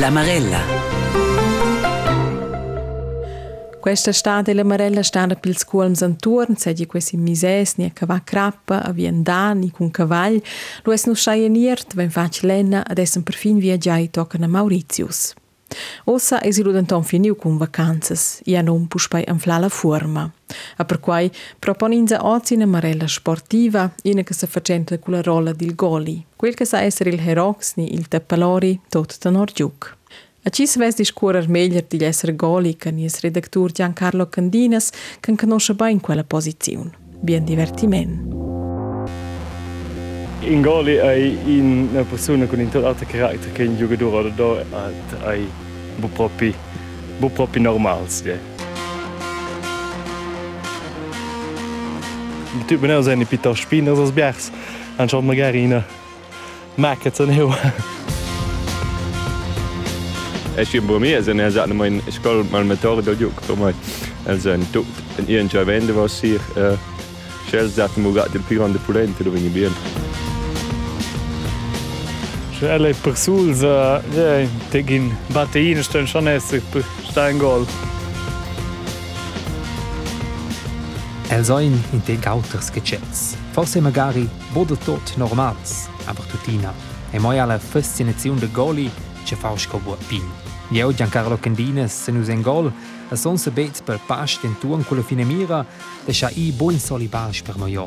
La Marella. Questa stade la Marella stava pils cuolms antorn, sedi questi mises ni a cava crappa, a viendani cun cavall, lo es nu schaieniert, wenn fac lena, ad essen perfin viaggiai toccana Mauritius. Ossa es il denton finiu cun vacanzas, i non puspai anfla la forma. A per quai proponinza ozi una marella sportiva, ina che se facenta con la rolla del goli, quel che sa essere il herox ni il teppalori tot da nordgiuc. A ci se ves discurer meglio di essere goli che ni es redaktur Giancarlo Candinas, che conosce bene quella posizione. Bien divertiment. In goli è una persona con un altro carattere che un giocatore da è un proprio, un proprio normale. Yeah. Il typ är sen i Peter Spinner som bjärs. Han kör magari in mäket sen ho. Es ist bei mir, also er sagt mein Schul mal Motor do juk für mich. Also ein tut ein ihren Javende was sie äh Shell sagt mir gerade den Piran de Polente do wenn bien. Alle Persuls, ja, tegin batteine stön schon esse stein gol. Els oin in te gauters gechets. Forse magari bodo tot normals, aber tutina. E moi alla fascinazione de goli ce fausco buo pin. Io Giancarlo Candines se nus en gol, a son se bet per pas den tuon con la fine mira, de scha i buon solibage per moio.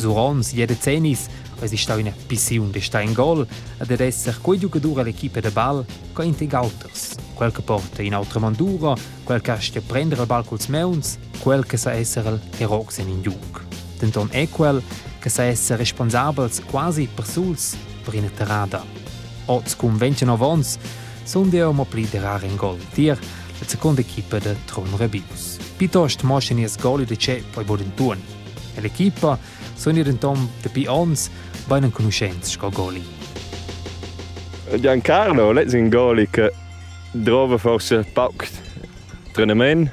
Zurons jede cenis, es ist eine Pission de sta in gol, ad ed esser quei giocadura l'equipe de ball, co in te gauters. Quel che porta in altra mandura, quel che ste prendere il ball culs meuns, quel che sa esser el heroxen in giuc. Denton è quel che sa esser responsabels quasi per suls per in terrada. Oz cum vencen avons, son de omo pli de rare in gol. Tier, la seconda equipa de Tron Rebius. Pitost moschen ies goli de ce poi boden tuon. E l'equipa son ir denton de pi ons beinen conoscenz sco goli. Giancarlo, lei sin goli che drova forse paukt trenement.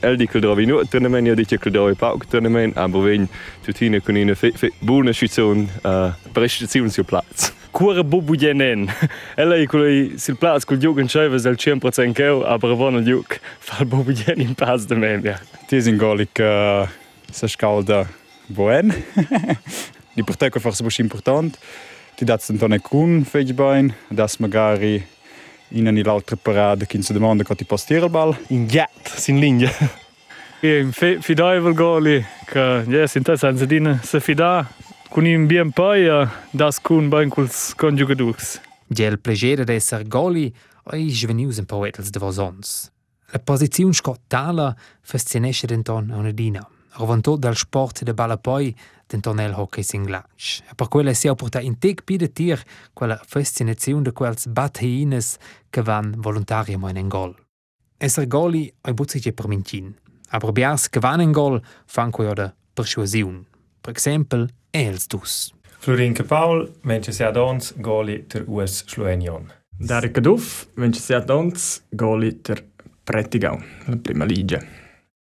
El di che drovi nu trenement, io dice che drovi paukt trenement, aber wenn tutine con una fit fit buona situazione uh, prestazione sul platz. Cura bubu jenen. Ella è quello sul platz col giug in scheive del 100% keu, aber von il giug fa il bubu jen in pas de mem, ja. Ti sin goli che sa scalda buen. Di porteco forse busch important. Ti dat denton cun fegbein, das magari in un'altra parada che si domanda che ti postira il ball. In jet, sin linea. E fidaivel goli che ja, sin te senza dina se fida con in bien poi das cun ben culs conjugadux. Gel plegere d'esser goli oi svenius un po' etels de vosons. La posizione scottala fascinesce denton a una dina. Rovantò dal sport de balla poi denton el hockey singlatsch. E per quella sia porta in tec pide tir quella fascinazione de quels batteines che van volontariamente in gol. Esser goli ai buzzice per mincin. Aber biars che van in gol fan quei oda persuasion. Per exempel, els dus. Florinke Paul, Menche sia dons, goli ter US Slovenion. Dario Caduff, Menche sia dons, goli ter Prettigau, la prima liga.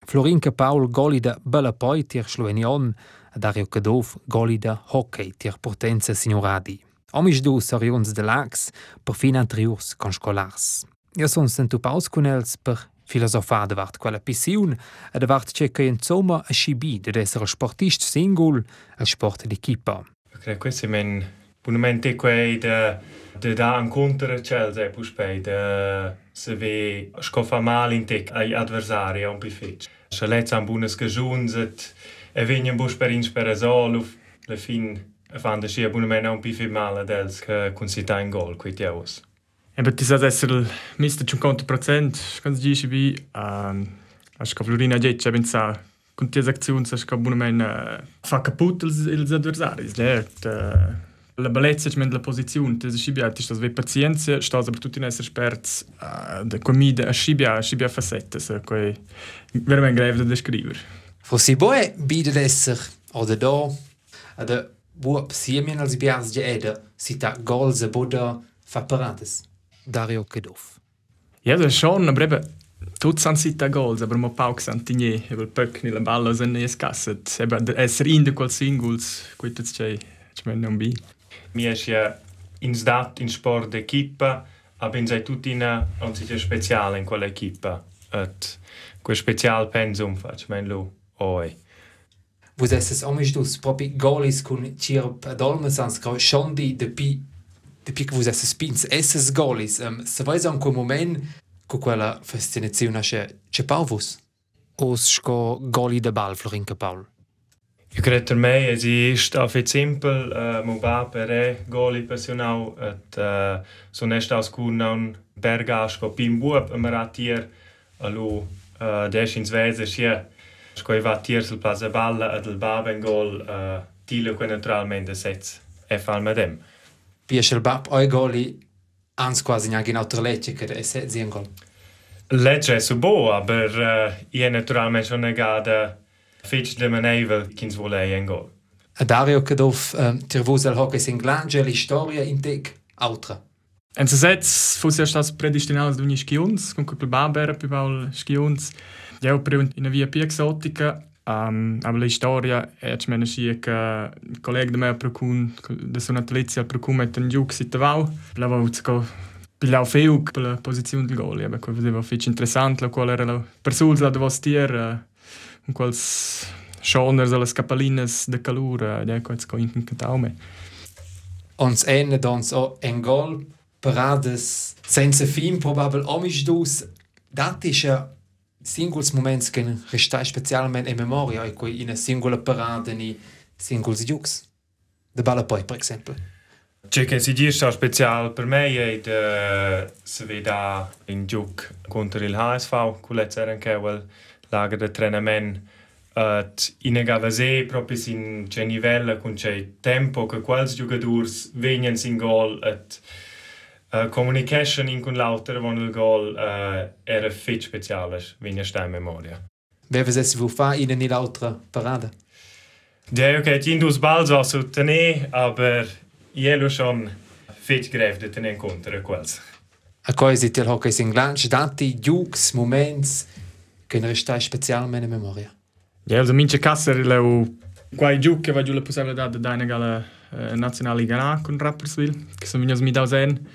Florinke Paul goli da Bella Poi tir Slovenion, a Dario Caduff goli da Hockey tir Potenza Signoradi. Omis du sarions de lax per fin antriurs con scolars. Ja son sentu paus con els per filosofar davart quella pission e davart che che insomma a scibi de essere sportist singol e sport d'equipa. Perché questo è men bunamente quei de de da incontra Chelsea puspei de se ve scofa mal in tec ai adversari un pifetch. Se let's am bunes gesunzet e venien bus per inspirazione le fin fan de sia bunamente un pifet mal dels che consita in gol quei tiaus. Eben, ti sa essere mister 50%, quando dici bi, um, acho che Florina Geccia pensa con ties aczioni, acho che buonamente fa caput ils, ils la bellezza è la posizione, dici bi, ti stas ve pazienza, stas aber tutti in essere esperti uh, de comida, a scibia, a scibia facette, so, quei veramente greve da descrivere. Fossi boe bide d'esser oder da, ada buop siemien als bias ge eda, si ta gols e boda fa parades. Dario Kedoff. Ja, das ist schon, aber eben, tut san sita goals, aber mo pauk santigné, eben pöckni la balla sen ne escasset, eben esser in de qual singuls, quitets c'è, c'è men non bi. Mi es ja ins dat in sport d'equipa, abbiamo tutti una un sito speciale in quell'equipa. Et quel special pensum facciamo lo oi. Vos esses omis dus propi golis cun cirp adolmesans grau schon di de pi de pi vos esses pins esses golis. Um, se vais an quel moment cu quella fascinazione che che pauvus. Os sco goli de bal Florinka Paul. Io credo per me è stato simpel, uh, mo ba per e goli passionau et uh, so nest aus kun un bergas ko pim buop a maratier alu uh, des in sveze sia Sko i va tier sul plaza balla ad il bab en gol uh, tilo que naturalmente sets e fal medem. Wie el bab oi goli ans quasi nag in autre lecce che è se zien gol. Legge è su bo, aber uh, ie naturalmente negada fitch de manevel kins volei en gol. A Dario che dov um, tir vos el hockey sin glange l'istoria in tec autra. En se sets fus ja stas predestinados d'uni skiuns, con quel baber più baul skiuns. Ja, per in via pia exotica, um, aber la storia è che mena scia che il collega de me procun de sua natalizia procun met un giug sit vau. Lava uzco pilau feu per la posizione del gol, aber quel vedeva fitch interessant, la qual era la persulza de vos tier uh, un quals schoners alle scapalines de calura, ja, quals co in cataume. Ons enne dans o en gol parades senza fin probabel omis dus. Dat is ja singuls moments che restai specialmente in memoria e quei in a singola parade ni singuls giugs. De balla poi, per esempio. C'è che si dice speciale per me è de se veda in giug contro il HSV, culezza era anche quel lager de treinament et inegava se proprio sin c'è livello con c'è tempo che quals giocators vengono in gol et uh, communication in con l'auter von il gol uh, era fit speciale, wenn sta in memoria. Wer es vu fa in ni l'altra parade? Ja, okay, die Indus bald so zu tene, aber ielo schon fit gref de tene incontro quals. A coisi til hockey sin glange, dati giugs moments che ne restai specialmente in memoria. Ja, also mince casser leu quai giug che va giù la possibilità de dare gala uh, nazionale Ghana con Rapperswil, che sono venuti da sen.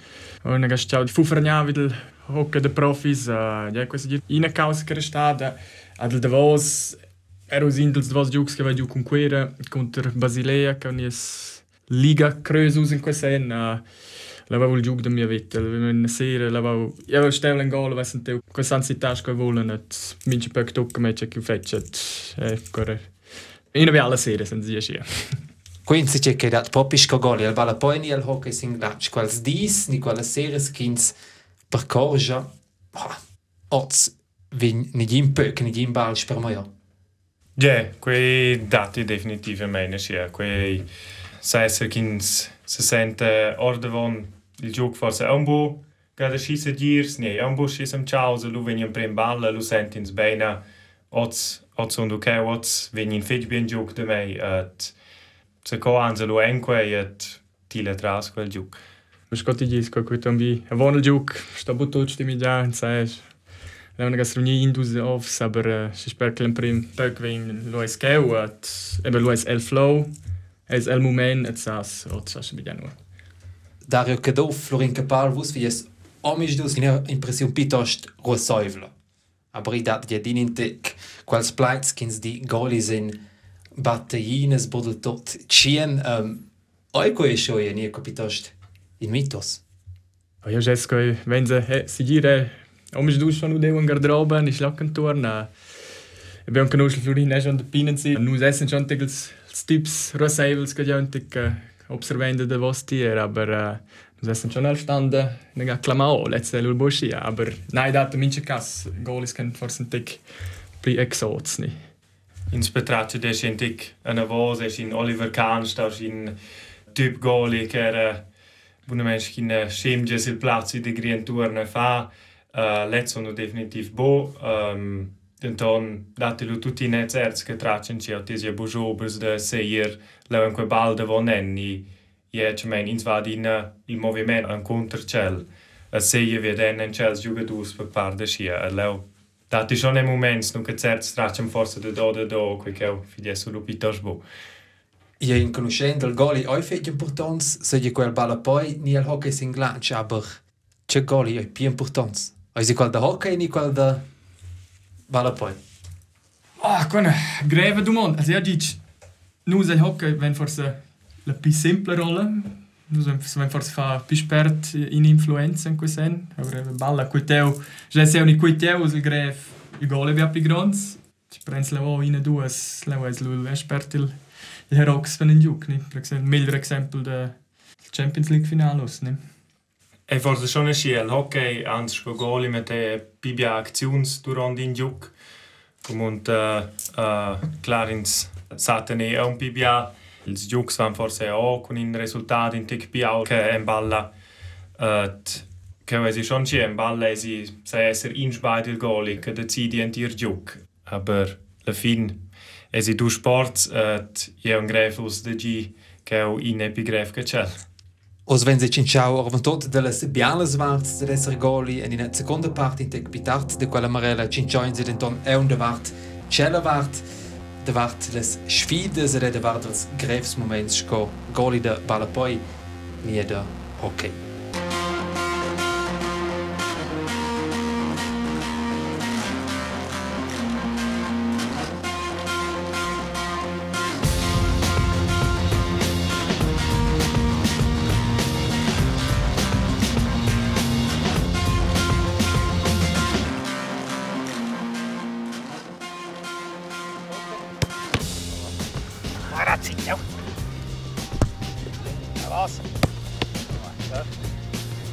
Und dann stau di fufrania videl hockey de profis, uh, ja, questo di in causa che restada, adel de vos ero indels de vos giugs che va giù con quera contro Basilea che is Liga Krösus in quesen. Uh, Lavavo il giug da mia vita, una sera lavavo... Io stelle in gol, avessi sentito questa ansietà che volevo, e mince per che tocca me, che faccio, e corre. Io non alle sere, senza dire. Quindi c'è che dat popis co goli, al balla poi ni al hockey sin glange, quals dis, ni quella sera skins per corja, oz, vin ni gim pök, ni gim balsch per moja. Ja, quei dati definitivamente, sì, quei... Sai se kins se sente ordevon il gioco forse è un po' cada scissa dirs ne è un po' scissa am ciao se lu veni in prim balla lu sentins bene oz oz und okay oz veni in fitch bien gioco de mei et se co anza lu enque et tile tras quel gioco Ma scotti gis co quit ambi a buon il giug, sta butto sti mi già, sai. La una gastronomia indus offs, aber uh, si sper che l'emprim pök vin lo es keu, et ebe lo es el flow, es el moment, et sas, ot sas mi già. Dario Cadov, Florin wie es omis dus in impression pitost rosäuvla. Aber i dat ja din intek, quals pleits kins di golis in battaglines bodel tot chien, um, oiko e shoje nie pitost in mitos. Ja, Jesko, wenn sie he, si gire, omis dus schon udeu in garderobe, ni schlacken torna. Abbiamo conosciuto il Florin schon de Pinenzi, nus essen schon tegels tips rosäuvels che observando de vos tier, aber uh, nus essen schon al stande, nega clamao, letze lul boshi, aber nein, dat mince cas, golis kan forse un tic pli exots ni. In spetraccio de scentic una voce in Oliver Kahn sta in typ goli che era una mens in scemge sil plazzo di grienturne fa uh, let's sono definitiv bo um, denton datelo tutti in ezerz che traccian ci autisia bujobers de seir lewen que balde von enni je ci men ins vad in il movimento an contrcel a seie vi den en cels jugadus per par de scia leu. Dati schon e moments nu che certs traccian forse de do de do que che fidesso lupitos bo. Ja, in conoscendo il goli oi fetch importanz, se je quel balla poi ni al hockey sin glanch, aber C'è goli è più importante. Hai qual da hockey ni qual da vale poi. Ah, quella greve domanda. Also ja, dic, nus el hockey wenn forse la più simple rolla. Nus wenn forse fa in influenza in quel sen. Aber balla quiteu, già se oni quiteu il greve il gol è più grande. Ci prends la vo in due, la es lul espert il il Herox von den Juk, ne? Per esempio, miglior esempio del Champions League finale, ne? E forse schon ein Schiel. Hockey, ans sco goli mit der Bibia Aktions durant in Juk. Und äh, äh, klar ins Satane è un Bibia. Els Juks van forse auch con un risultato in tic più che in balla et che schon ci in balla esi sa esser in sbaid il goli che decidi in dir Juk. Aber la fin esi du sports et je un grefus de gi che in epigref che c'è. Os wenn sich cinciau orvan tot de las bialas varts de esser goli en in seconda parte in tec pitart de quella marella cinciain se denton è un de vart cella vart de vart les ed de vart als grefs moments sco goli de balla poi nie de hockey.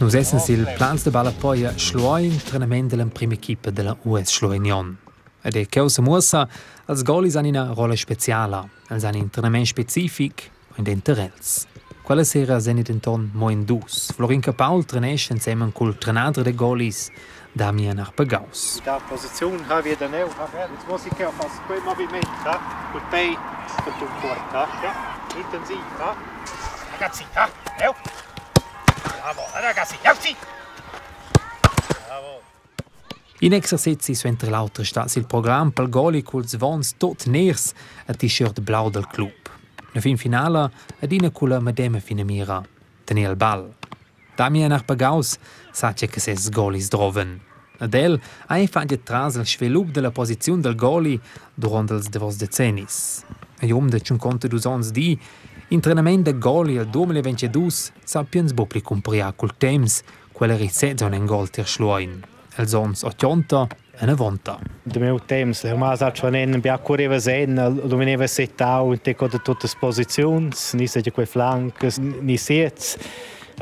Nus essen sil plans de balla poi a schloin trenament della prima equipa della US Schloenion. Ed è causa muossa als golis han una rolla speciala, als han internament specific und interels. Quella sera sen it intorn mo in dus. Florinka Paul trenesch insieme col trenadre de golis, Damian Arpagaus. Da posizione habe ich dann auch. Jetzt muss ich auch fast quel movimento, ja? Col pei, con tu corta, ja? Intensiv, ja? Ragazzi, ja? Eu? Bravo, ragazzi, sì! Bravo. In exercizi su entre l'altra stas il programma pel goli culs vons tot ners a t-shirt blau del club. Na fin finala adina culla medema fina mira, tenir il ball. Damien Arpagaus sa che ses golis droven. Adel ha infatti tras il svilup della posizione del goli durant els devos decennis. E um de ciun conto dus ons di, Entrenament de goli al 2022 sa piens bopli cumpria col temps quella ricetta en gol tir schloin. Els ons 80 e 90. De meu temps, eu mas al chuanen bia cureva sen, lumineva setau in teco de tutte posizions, ni se quei flancas, ni sets.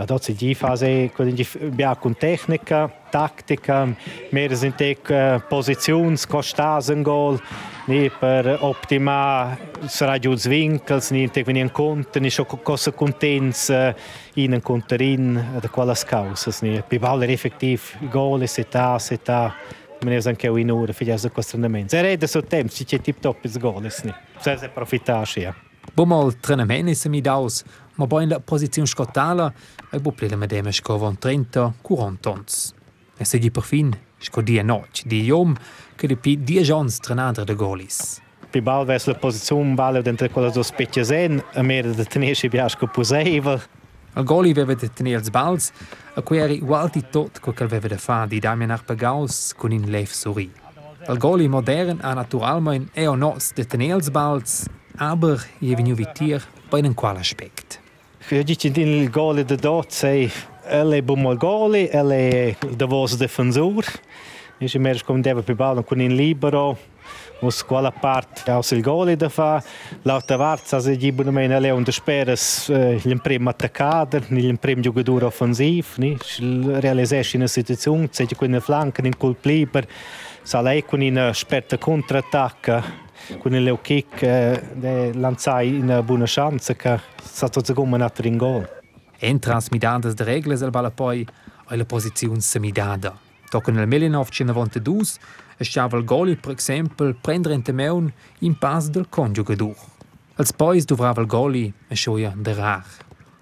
Dort si di fase quindi bia con tecnica, tattica, mehr sind tec posizions, costasen gol. ni per optimare sarà giù vincoli, ni te venire conto, ni cosa contents in un conterin da quelle cause, ni per valere effettiv gol, seta, seta, me ne anche in ora, figlio di questo allenamento. Se rede sul tempo, si c'è tip top il gol, ni. Se se profittaci, ja. Bumal trenament se mi daus, ma poi la posizione scottala, e bupli le medeme scovon 30-40 tons. E se di per fin, scodia noc, di iom, che di pi 10 ans trenadre de golis. Pi bal ves la posizione vale dentro quella dos specchiasen, a mera de tenesci biasco poseiva. Il goli aveva de tenere els balls, a cui era igual di tot quel che aveva da fa di Damian Arpagaus con in lev suri. Il goli modern ha naturalmein e o nos de tenere els balls, aber je venu vitir bei un qual aspect. Io dici din il gol de dot sei ele bumol goli, ele de vos defensor. Io ci merge come deve pi bal con in libero. Mus quella parte aus il gol da fa, l'altra parte se gli buone meno le onde speras il primo attaccato, il primo giocatore offensivo, ni realizzare una situazione, se con una flanca in colp libero, sa lei con una sperta contrattacca, con il leo kick de lanciai una buona chance che sa tutto come un in gol. Entras midadas de regles al balla poi ai la posizione semidada. Toca nel 1992 stava il goli, per esempio, prendere in temeun in pas del conjugador. Als pois dovrava il goli a scioia de rar.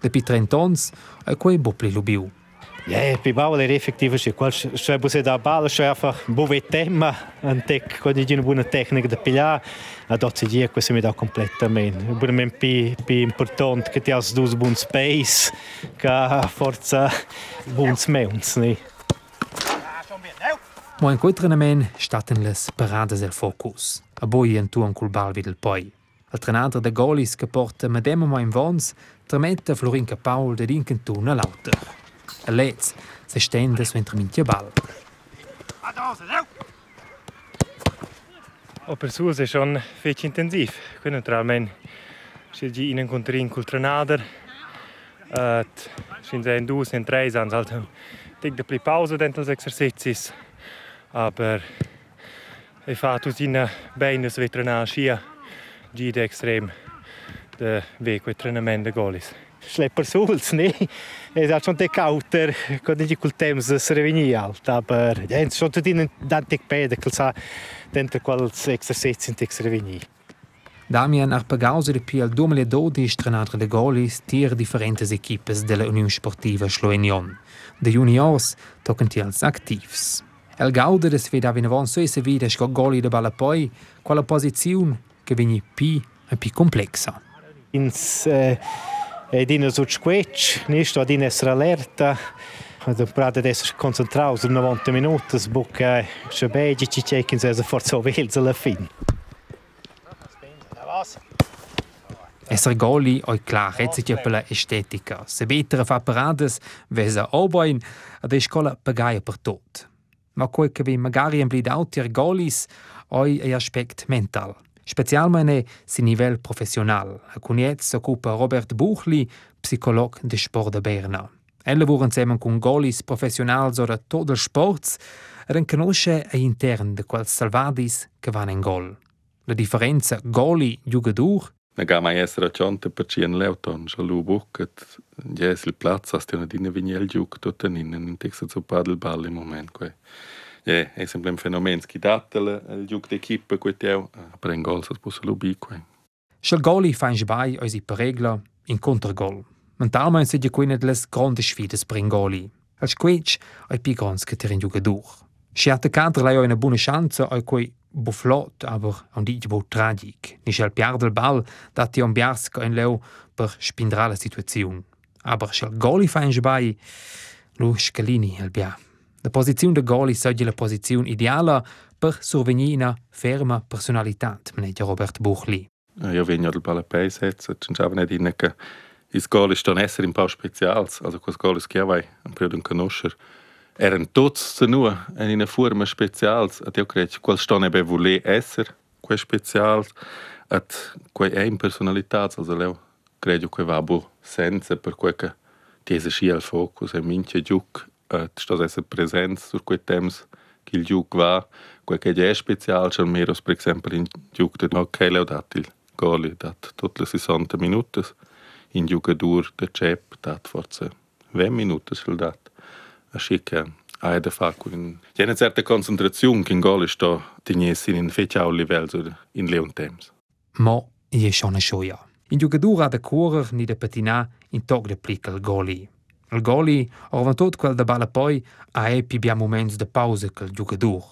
De pi 30 ans e quei bopli lubiu. Ja, bei Bauer era effektiv sì, qual cioè busse da balla, cioè einfach bove tema, un tec con di una buona tecnica da pigliare, ad oggi dia questo mi dà completamente. Veramente più più importante che ti has dus buon space, che forza buons meuns, ne. Ma in quel trenament staten les parades del focus. A boi en tuon col bal vid il poi. Il trenador de golis che porta medem ma in vons, trametta Florinca Paul de dinken tun all'auter. A lez se stende su intermintia bal. O per su è schon fece intensiv. Qui naturalmente si gi in incontrin col trenader. Et sin se in dus in tre ans halt tic de pli pausa dentro els exercicis. Aber e fa tu sina beines vetrana scia gi de extrem de ve quei trenament de golis. Schlepper suls, ne? Es hat schon der Kauter, con di col temps se reveni alt, aber ja, es schon tutti in dantic pede, che sa dentro quals exercizi in tex reveni. Damian Arpagausi de Piel 2012 trenador de golis tier differentes equipes della Union Sportiva Slovenion. De juniors tocken tiels activs. El gaude des veda vinavon so esse vide sco goli de balla poi, quella posizione che vegni pi e pi complexa. Ins eh, ed in so squetch, ne sto ad in essere allerta. Ad essere concentrato su 90 minuti, sbocca se begi ci checken se forza ovels alla fin. Esser goli oi clar rezitja per la estetica. Se betere fa parades, vesa oboin, ad e scola pagaia per tot. Ma quel che vi magari en blid autier golis, oi e aspect mental. Specialmente si nivel professional. A cuniez occupa Robert Buchli, psicolog de sport de Berna. El lavora insieme con golis professionals oder total sports, ed en conosce a intern de quals salvadis che van en gol. La differenza goli-jugadur Ne ga mai essere cionte per ci en leuton, scha lu bucket, jes il platz, asti una dina vignel giug, tot en in, in texa zu padel ball im moment, quei. Ja, è sempre un fenomeno che data il giug d'equipe, quei teu, per en gol sa posso lubi, quei. Schel goli fain sbai oisi per regla in contragol. Mentalmein se qui net les grandes sfides per in goli. Al squetch ai pi grans che terin jugadur. Si attaccato lei una buona chance ai quei bufflot, aber an dit bo tragic. Ni schel piardel ball dat ti ambiasca en leu per spindra la situaziun. Aber schel goli fain sbai, lu scalini el bia. La posizione de goli saggi la posizione ideala per survenir una ferma personalitat, meneggia Robert Buchli. Io vengo al ball a pace setze, ci stava net in che is gol ist dann esser im paar specials, also quas gol is chiavai, un periodo un conoscer. Eran tots zu nur in una forma specials, ad io credo qual ston ebe vole esser, quei specials, at quei è in personalitats, also leo credo quei va bo senza per quei che tiese schi al focus e minche giuc, at stos esser presenz sur quei temps che il giuc va, quei che è special, schon meros per esempio in giuc de ok leo dat il goli dat tutte le 60 minutos in giugadur de cep dat forse 20 minutos sul dat. Así che hai da fa c'è una certa concentrazione che in gol sto tignesi in feciao livello in leon temps. Mo je schon shoja. In jugadura da correr ni da patina in tog de plica il goli. Il goli, orvan tot quel da balla poi, a e pi bia moments de pausa che il jugadur.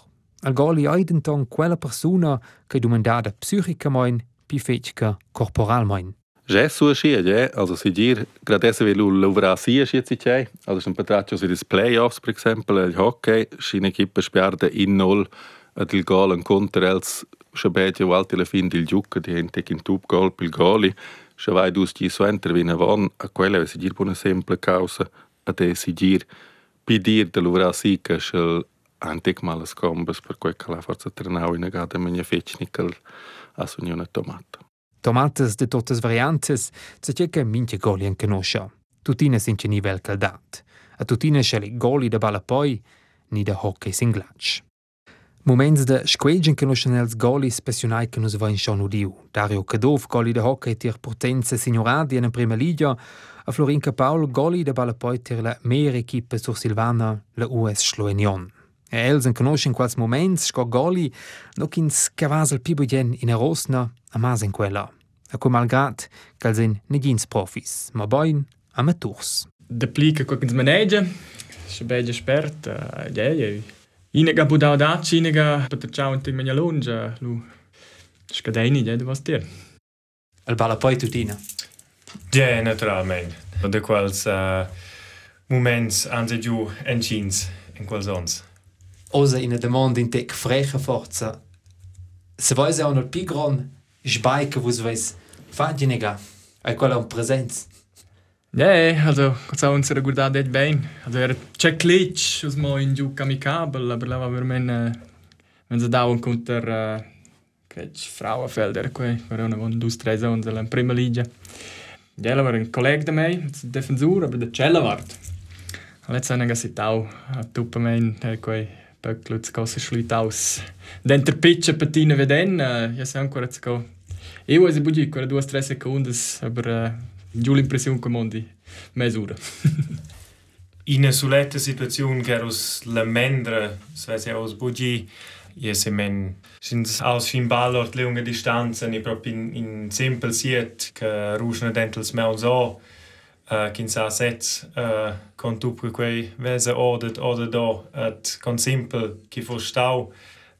Il goli ha denton quella persona che domandada psichica moin, pi fecica corporal moin. Že so še je, also si dir, grad esse velu lovra si je si c'è, also schon patraccio si dis playoffs, per esempio, il hockey, si un'equipe spiarda in nol, ad il gol en contra els shabetje walti la fin del giucca di ente in tub gol pil goli, já vai dos dias só intervina von a quella vai seguir por sempre causa até seguir pedir de luvra sica shall antic malas combas per quel que la forza trenau in agada menia fecnica a sunione tomata. Tomatas de totes variantes, se cerca mintia goli anche noscia. Tutine since nivel caldat. A tutine schele goli da balla poi, ni da hockey sin glatsch. Moments de squegen conoscen els goli spessionai che nus vain schon udiu. Dario Cadov, goli da hockey tir potenza signoradi in prima liga, a Florinca Paul, goli da balla poi tir la mehr equipe sur Silvana, la US Slovenion. E els en conoscen quals moments, sco goli, noc ins cavasel pibudien in a rosna, a mas in quella. A quei malgrat, cal sen negins profis, ma boin amaturs. De plica quel che ens maneggia, Shabedja espert, ja, ja. Inega budau daci, inega patrciao in te menja lunge, lu. Scadeni, ja, du was dir. El balla poi tutina. Ja, naturalment. De quals uh, moments anse giù encins in quals ons. Osa in der Mond in tec freche forza. Se vois auch noch pigron, sbai che vos vais faggi nega. Ai quella un presenz. Ja, also, das haben unsere guardate echt bene. Also, era c'è glitch, us mo in giù camicabel, aber la va veramente, wenn sie da und unter, uh, che Frauenfelder, quei, erano von dus tre zones in prima liga. Ja, war ein Kollege da mei, Defensur, aber der Cellavart. Jetzt haben wir gesagt, auch, tuppe mein, quei, Böcklutz, gosse schluit aus. Den der Pitch patina veden, ja, se ancora zu go. Io es budi, quella due tre secondes, aber giù l'impressione che mondi mesura. In una soletta situazione che eros la mendra, se se aus budi, ja se men sind aus fin ballort lunga distanza, ni proprio in, in simpel siet, che rusna dentals meu so, uh, kin sa sets uh, con tupe quei vese odet oder do at con simpel ki fo stau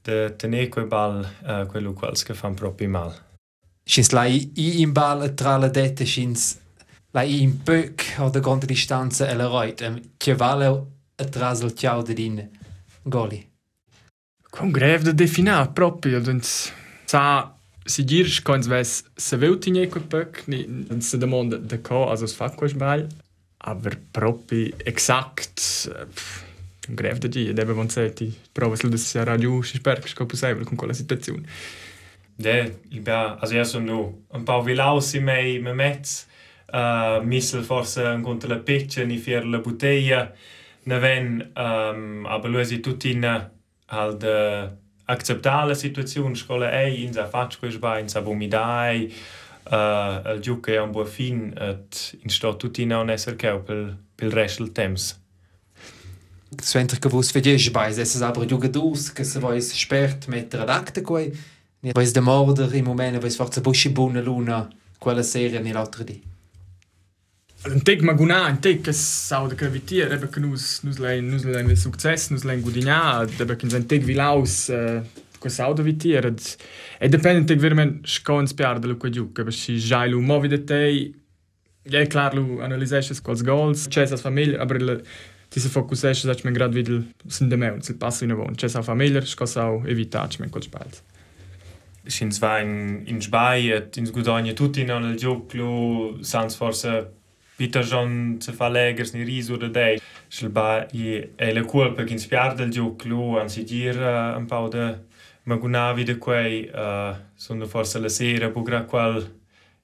de tener quei ball uh, quello quals che fan proprio mal. Schins lai i in ball tra la dette schins lai i in pöc o de contra distanza e la roit. Um, che vale a trasel ciao de din goli. Con greve de definat proprio, doncs sa si girs cons ves se veu tinje quel pöc, ni se demanda de co, also es fa quel sbagl, aber proprio exakt un greve de gi, deve von seti, prova se des era giù, si sper che sco possibile con quella situazione. Ja, ich bin, also ja, so nu un po' vilaus in mei me metz, uh, missel forse incontra la peccia, ni fier la bottiglia, ne ven, um, aber lui si tutina al de acceptar la situazione, scola ei, in sa fac quei sbai, in sa bomidai, uh, el giuc è un buon fin, et in sto tutina un esser cheu pel, pel rest del temps. Sventer che vos vedies bei, es es aber jugadus, che se vois spert metter ad acte quei, ni vois de morder im moment, vois forza busci buna luna, quella serie ni l'altra di. Un tec maguna, un tec che sau de gravitier, ebe che nus, nus lein, nus lein il success, nus lein gudigna, ebe che un tec vilaus, uh, que sau de vitier, ed, e depende un tec veramente scons piarde lu quei giuc, ebe si giai lu movi de tei, ja, è clar, lu analisesces quals goals, c'è sa famiglia, aber le, ti se focusesces, sag men grad videl, sind de meu, se passa in avon, c'è sa famiglia, sco sau evitat, men quals spals. Schins va in, in sbai, et ins gudogna tutti in el giuc, lu sans forse Peter John se fa legers ni riso da dei. Schel ba i e la culpa che inspiar del giuc lu an si dir uh, un po' de magunavi de quei uh, sono forse la sera bugra qual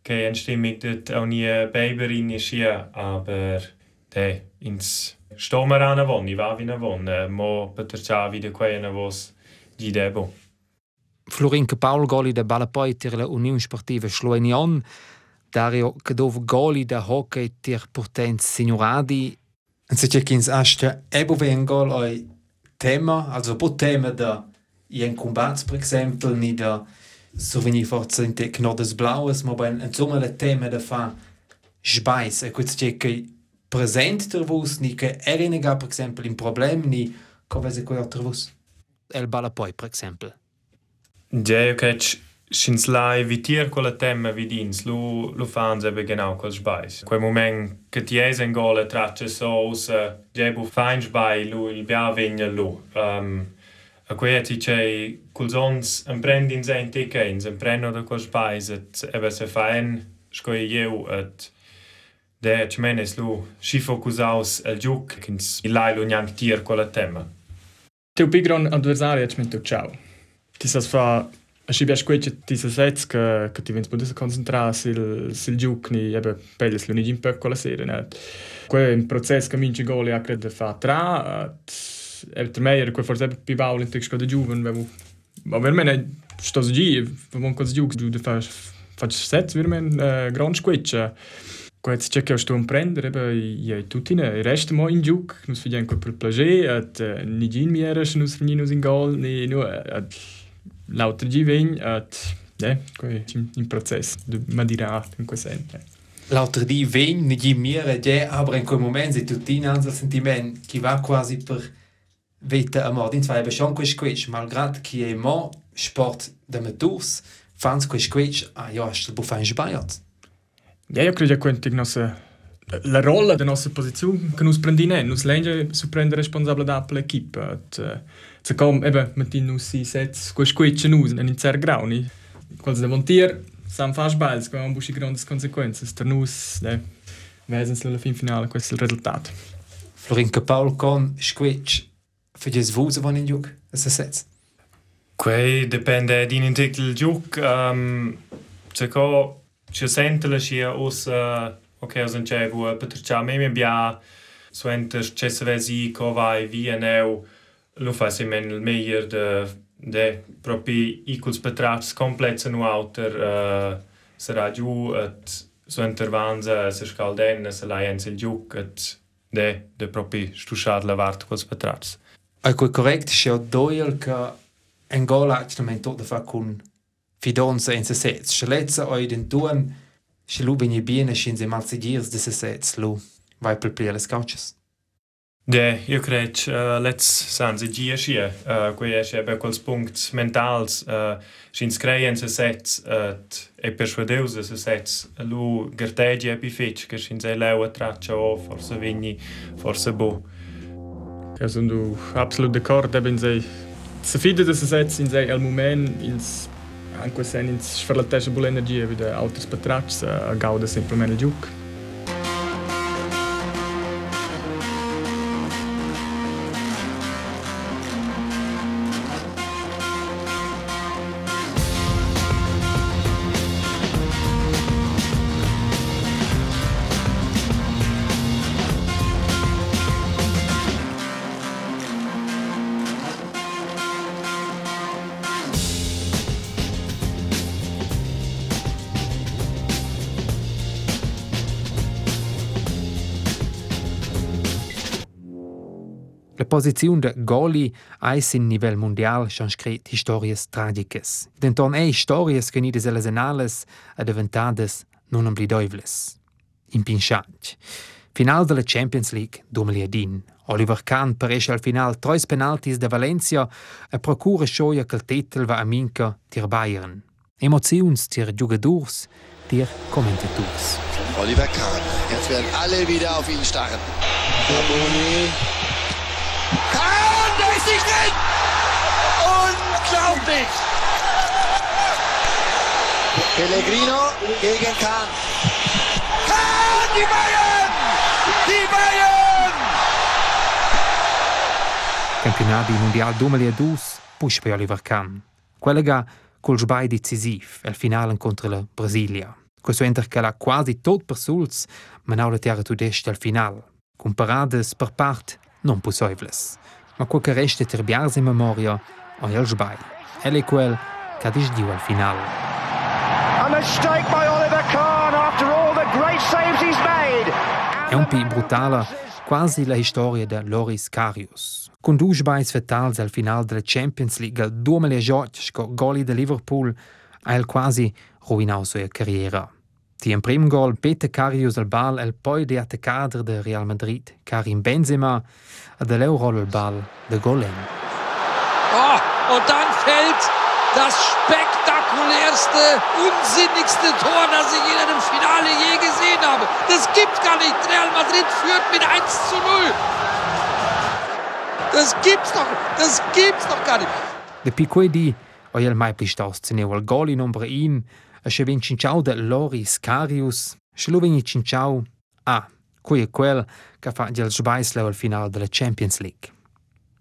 che entstimmt au nie Baby in schia aber de ins stomer an avon i va vina von uh, mo peter chavi de quei na vos di debo. Florin che Paul Goli da Balapoi tir Union Sportiva Schloenion, Dario Cadov Goli da Hockey tir Portens Signoradi. Und se c'è kins ascia, ebo ve un gol oi tema, also po tema da i en combats, per exempel, ni da souvenir forza in tec nordes blaues, ma ben insomma le tema da fa sbais, e quits c'è che present ter vus, ni che erinega, per exempel, in problem, ni covese quei alter vus. El Balapoi, per exempel. Ja, io schins la evitier quella tema vidins, lu, lu fans ebe genau quel sbais. Quel moment che ti es en gol e tracce sos, uh, jebu fein sbai, lu il bia vigna lu. Um, a quei ti c'è quels ons imprendin se in tekeins, imprenno da quel sbais, et ebe se faen, scoi eu, et de cmenes lu si focusaus el giuc, kins il lai lu nianc tier quella tema. Teu pigron adversario cmento ciao. Ti sas Și bia șcui ce ti se sets că că ti vens podes concentra sil sil giucni e be peles luni din pe cola sera net. Quel un proces che minci gol e a cred de fa tra e per me era quel forse più baul in tecnico de giuven bevo. Ma per me sto zgi mon cos giuc giu de fa fac sets vir men grand squitch. Quet c'è che sto imprendere be e tutti ne rest mo in giuc, nus fidien quel per plager at nigin mi era nus finino in gol ni no at lauter vegn at ja, quei in, in process de madirar in quel senso. L'altro di vegn, ne gi ge, aber in quel moment se tutti in anza sentiment che va quasi per veta a mod. Insomma, ebbe schon quel squitch, malgrad chi è mo sport da maturs, fans quel squitch, ah ja, sto buffan sbagliat. Ja, io credo che la nostra la rolla della nostra posizione che nos prendine, nos lenge su prende responsabilità per l'equipe. Se com, eben, mit in nos si sets, quel squitch nus, in zer grauni. Quals de montier, sam fa sbaglios, con busci grandes consequenze. Per nus, ne, vesens la fin finale, questo il risultato. Florin Paul con squitch, für jes vuse von in juk, es se sets. Quei dipende din intikel juk, um, se co, ci sente la scia us, uh, ok, os ence bu, per cia me mi bia, suente, ce se vesi, co vai, via neu, il meglio de de propi iculs petrats complets nu auter uh, sarà giù et so intervanza se scalden se la ens il giuc et de de propi stuschad la vart petrats. Ai quel correct che en gol actualment tot da fa con fidonza in se sets. Schelezza oi den tuan sche lu bene bene schin se mal se dirs de se sets lu. Vai per plia les couches. De, io cred uh, lets sans e gia schia, uh, quei esce ebe quels puncts mentals, uh, schins creien se sets, et e persuadeus se sets, lu gertegi epi fitch, che schins e leu a traccia o, forse vigni, forse bo. Ja, sunt absolut d'accordo, eben sei se fide de se sets in sei al moment ins anche sen ins sferlatesce bull energia wieder autos patrats a gauda simplement il giuc. Posiziun de Goli eis in nivell mundial schon scret historias tragicas. Denton ei historias che nides ellas anales adventades non amblidoivles. In Pinchanch. Final della Champions League 2010. Oliver Kahn paresce al final trois penaltis de Valencia e procura schoia che il titel va a minca tir Bayern. Emotions tir Jugadurs, tir Kommentaturs. Oliver Kahn. Jetzt werden alle wieder auf ihn starren. Raboni. Kahn, der ist nicht drin! Unglaublich! Pellegrino gegen Kahn. Kahn, die Bayern! Die Bayern! Campionati Mundial 2012 push per Oliver Kahn. Quella ga col sbai decisiv, el finale contro la Brasilia. Questo enter che la quasi tot per suls, ma nau la terra tudest al final. Con parades per part non possibles. Ma quel che resta ter biars in memoria oi el sbai. El è quel che dis diu al final. A mistake by Oliver Kahn after all the great saves he's made. È un pi brutala quasi la storia de Loris Karius. Con due sbais fatals al final della Champions League al 2018 con goli de Liverpool ha quasi ruinau sua carriera. Ti in prim gol Peter Karius al bal el poi de attaccader de Real Madrid, Karim Benzema, a de l'Eurol al bal de Golen. Oh, und dann fällt das spektakulärste, unsinnigste Tor, das ich in einem Finale je gesehen habe. Das gibt's gar nicht. Real Madrid führt mit 1 zu 0. Das gibt's doch, das gibt's doch gar nicht. De piquoi di oi el mai plistaus ceneu al gol in ombra in, a che ven cinciau de Loris lo veni cinciau a, cui è quel che fa gel sbaisle al final della Champions League.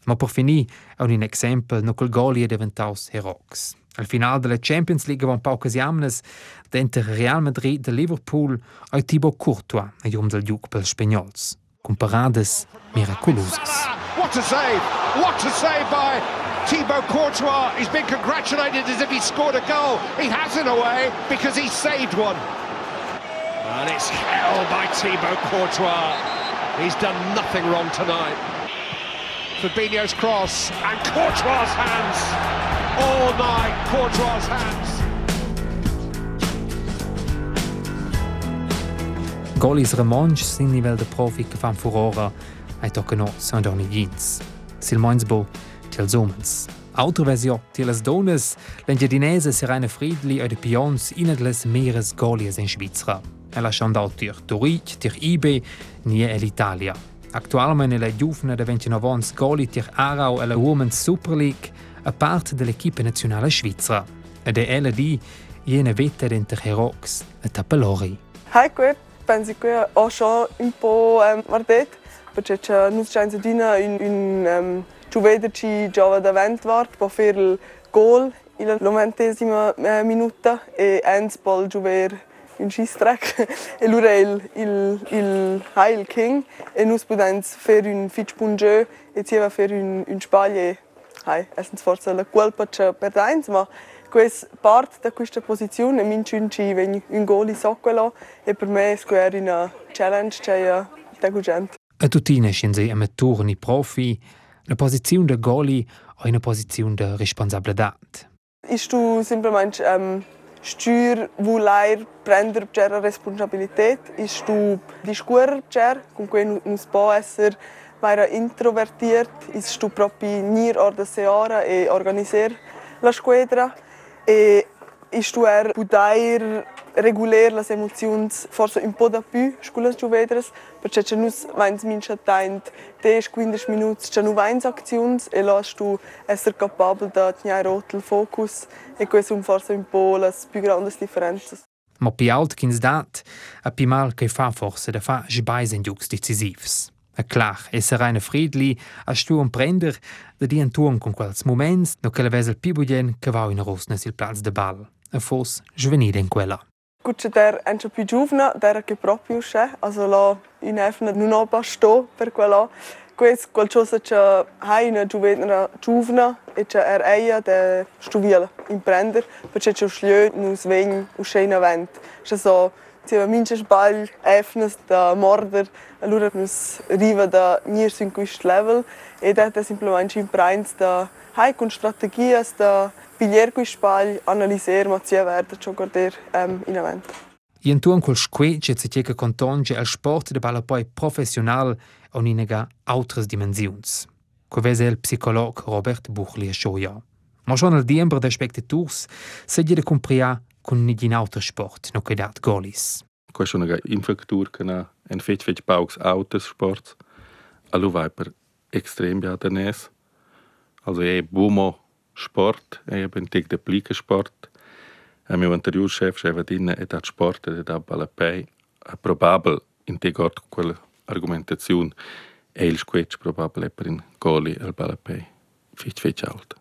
Ma per finì è un esempio no quel gol è diventaus herox. Al final della Champions League van paucas jamnes denter Real Madrid de Liverpool ai Thibaut Courtois a jom del Duc pels Spagnols. Con parades miraculoses. What a save! What a save by Thibaut Courtois. He's been congratulated as if he scored a goal. He has in a way because he saved one. And it's held by Thibaut Courtois. He's done nothing wrong tonight. Fabinho's cross and Courtois' hands. All night, Courtois' hands. Golis Remonge sin nivell de profi che fan furora ai tocca no San Donny Jeans. Sil Mainsbo til Somens. Autre versio til las donas, l'engiadinese Serena Friedli e de pions in les meres Golias in Svizzera. Ella schandau tir Turic, tir Ibe, nie l'Italia. Actualment è la giovane de 29 ans Goli tir Arau e la Women's Super League a parte dell'equipe nazionale svizzera. Ed è ella di jene vette dentro Herox e Tappelori. Hai que pensi che ho schon un po' um, guardato perché non c'è un un um, giovane ci giova davanti vart per fare il gol in la novantesima eh, minuta e ens pol giovere un schistrack e lui il il il Heil King e nus podens fare un fitch bungeu e ci va fare un un spaglie hai essens forza la colpa che per dains ma questa parte da questa posizione min cinci ven un gol so quello e per me è una challenge che è da gugent A tutina scenze a turni profi la posizione de goli o una posizione de responsabilità. Ist du semplicemente um, stür voler prender la responsabilità? Ist du di scuola per non si può essere mai introvertiert? Ist du proprio nir or de seora e organizzare la squadra? E ist du er poder regular le emocions forse un po' da più scuola giuvedres perché c'è nus vains mincha tent 10-15 minuti c'è nu vains actions e las tu essere capabile da tenere rotel focus e questo un forse un po' le più grandi differenze. Ma più alt kins dat, a più mal che fa forse da fa sbais in giugs decisivs. A clar, essere eine Friedli, a stu un prender, da di un turn con quels moments, no che la vesel più budien che va in rosnes il plaz de ball. A fos juvenile in quella. Der è più giovane, der che proprio c'è, also la in efna non ho basto per quello. Questo qualcosa che hai una giovane giovane e che er eia de stuvia imprender, perché c'è schlio non svegn uscena vent. C'è so se mince sbagl efnas da morder, allora nus riva da nier sin quist level. E da è semplicemente impreins da hai con strategias da piglier quist sbagl, analiser ma sia verde ciò guarder um, in avanti. In tuon col squece si tiega contonge al sport de balla poi professional o inega autres dimensions. Covese il psicolog Robert Buchli a scioia. Ma schon al diembre de spectators se gli de compria con nigin auto sport no che dat golis. Questa è una infrastruttura che ha un fet fet pauks autos sport. Allo vai per extrem ja danes. Also è buomo sport, è ben tek de plica sport. A meu anterior chef chef dinne et dat sport et dat balapei. Probabel in te gort quella argumentazione e il squetch probabile per in goli al balapei. Fet fet alto.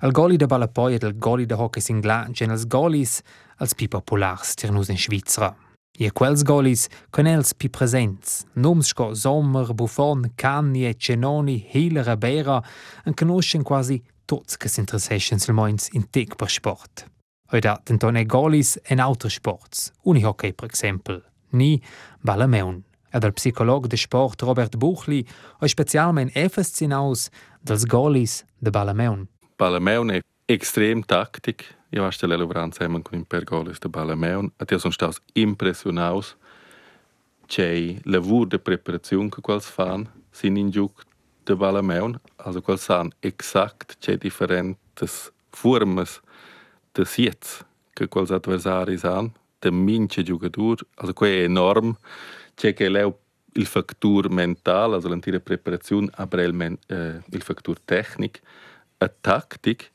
Al goli de balapoi ed al goli de hockey singla gen als golis als pi populars tirnus in Svizzera. E quels golis con els pi presents, noms sco Sommer, Buffon, Canni e Cenoni, Hiller e Bera, en conoscen quasi s'interesseschen sul moins in tec per sport. Oi dat denton e golis en auter sports, unihockey per exempel, ni balameun. Ed al psicolog de sport Robert Buchli oi specialment effascinaus dels golis de balameun. Balameun è extrem taktik. Io hast le luvran zusammen con per golis de Balameun. Et io son staus impressionaus c'è lavur de preparazione che quels fan sin in giug de Balameun. Also quels san exakt c'è differentes formas de siets che quels adversari san, de mince giugadur. Also que è enorm. C'è che leu il factur mental, also l'antira preparazione, aber il, men, eh, il factur tecnic, a tactic,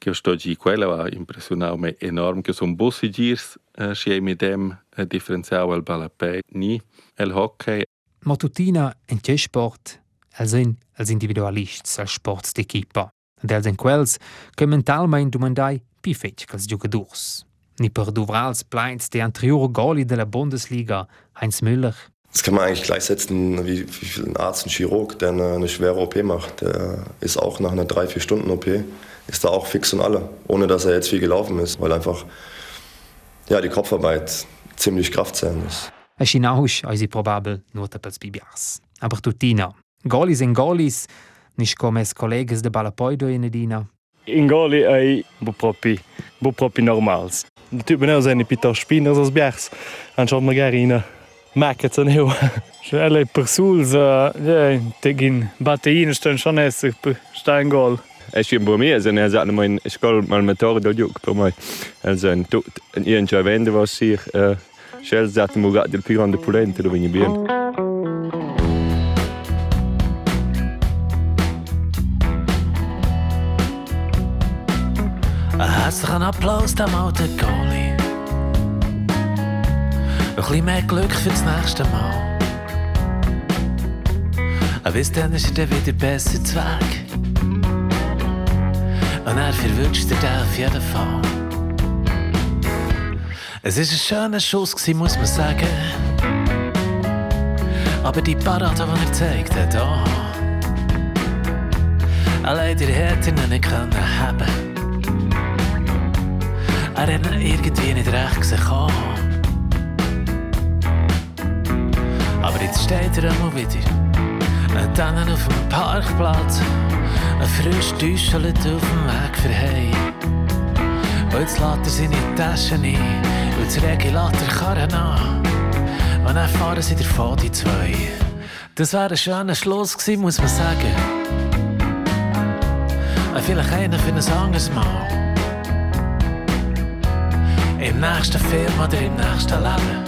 che sto gi quella va impressionau me enorm che son bossi girs uh, sche mit dem uh, differenziau al balapei ni el hockey Ma tutina en sport, els in als individualists, als sports d'equipa. Ed els en quels che mentalmein dumandai pi fetg als giocadors. Ni per duvrals pleins de anteriore goli della Bundesliga, Heinz Müller. Das kann man eigentlich gleichsetzen wie, wie ein Arzt, ein Chirurg, der eine, eine schwere OP macht. Der ist auch nach einer 3-4 Stunden OP, ist da auch fix und alle, ohne dass er jetzt viel gelaufen ist, weil einfach ja, die Kopfarbeit ziemlich kraftzehrend ist. A Chinausch eisi probabel nuota pels bibiars. Aber tutina. Golis en golis, niscome es collegas de Balapoido in Edina. In goli ei bo propi, bo propi normals. De typen nou zijn pitter spinners als bjergs, en zo margarine. Maak het dan heel. Alle persoels, tegen batteïne staan schon eens per steingol. Es fi bu mir, sen er sagt mein skol mal motor do juk per mai. El sen tut in ihren Javende was sich, äh, schel sagt mu gat de pirande pulente do vini bien. Mm. Bien. Herzlichen Applaus dem alten Goalie. Ein bisschen mehr Glück für das nächste Mal. Aber bis dann ist er dann wieder besser zu Weg. Und er verwünscht den auf jeden Fall. Es war ein schöner Schuss, gewesen, muss man sagen. Aber die Parade, die er gezeigt hat, oh. Allein der hätte ihn nicht haben Er hat ihn irgendwie nicht recht gesehen. Aber jetzt steht er einmal wieder. Und dann auf dem Parkplatz. Ein frisch Täuschelt auf dem Weg für heim. Und jetzt lädt er seine Taschen ein. Und das Regulator Karren an. Und dann fahren sie davon, die zwei. Das wäre ein schöner Schluss gewesen, muss man sagen. Und vielleicht einer für ein anderes Mal. Im nächsten Film oder im nächsten Leben.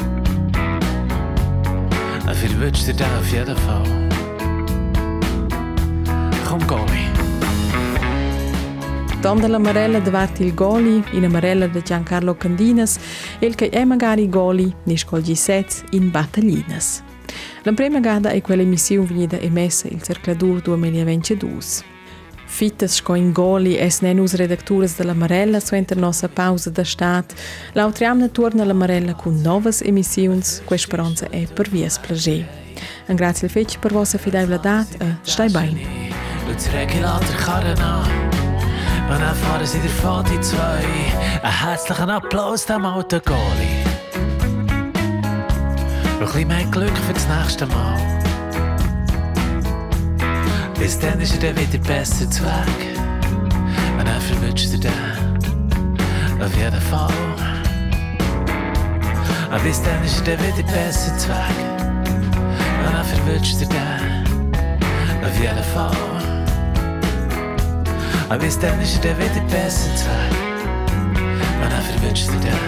Und für wünschst dir den auf jeden Fall. Komm, Goalie. Tom della Marella davanti il goli, in Marella di Giancarlo Candinas, e il che è magari goli, niscol G7 in battaglinas. La prima gada è quella emissione venuta emessa il Cercladur 2022. Fitas in goli es nenus redactures della Marella suenter nossa pausa da stat. L'autriamna torna la Marella con novas emissiuns, que speranza è per vies plagé. Un grazie fetch per vostra fidelità e stai bene. Und das Regulator Karren an. Und dann fahren sie davon, die zwei. Einen herzlichen Applaus dem alten Goalie. Ein bisschen mehr Glück für das nächste Mal. Bis dann ist er dann wieder besser zu Weg. Und dann verwünscht er den. Auf jeden Fall. Und bis dann ist er dann wieder besser zu Weg. Und dann verwünscht er den. Auf jeden Fall. Und bis dann ist er dann wieder besser zu Weg. Und dann verwünscht er den.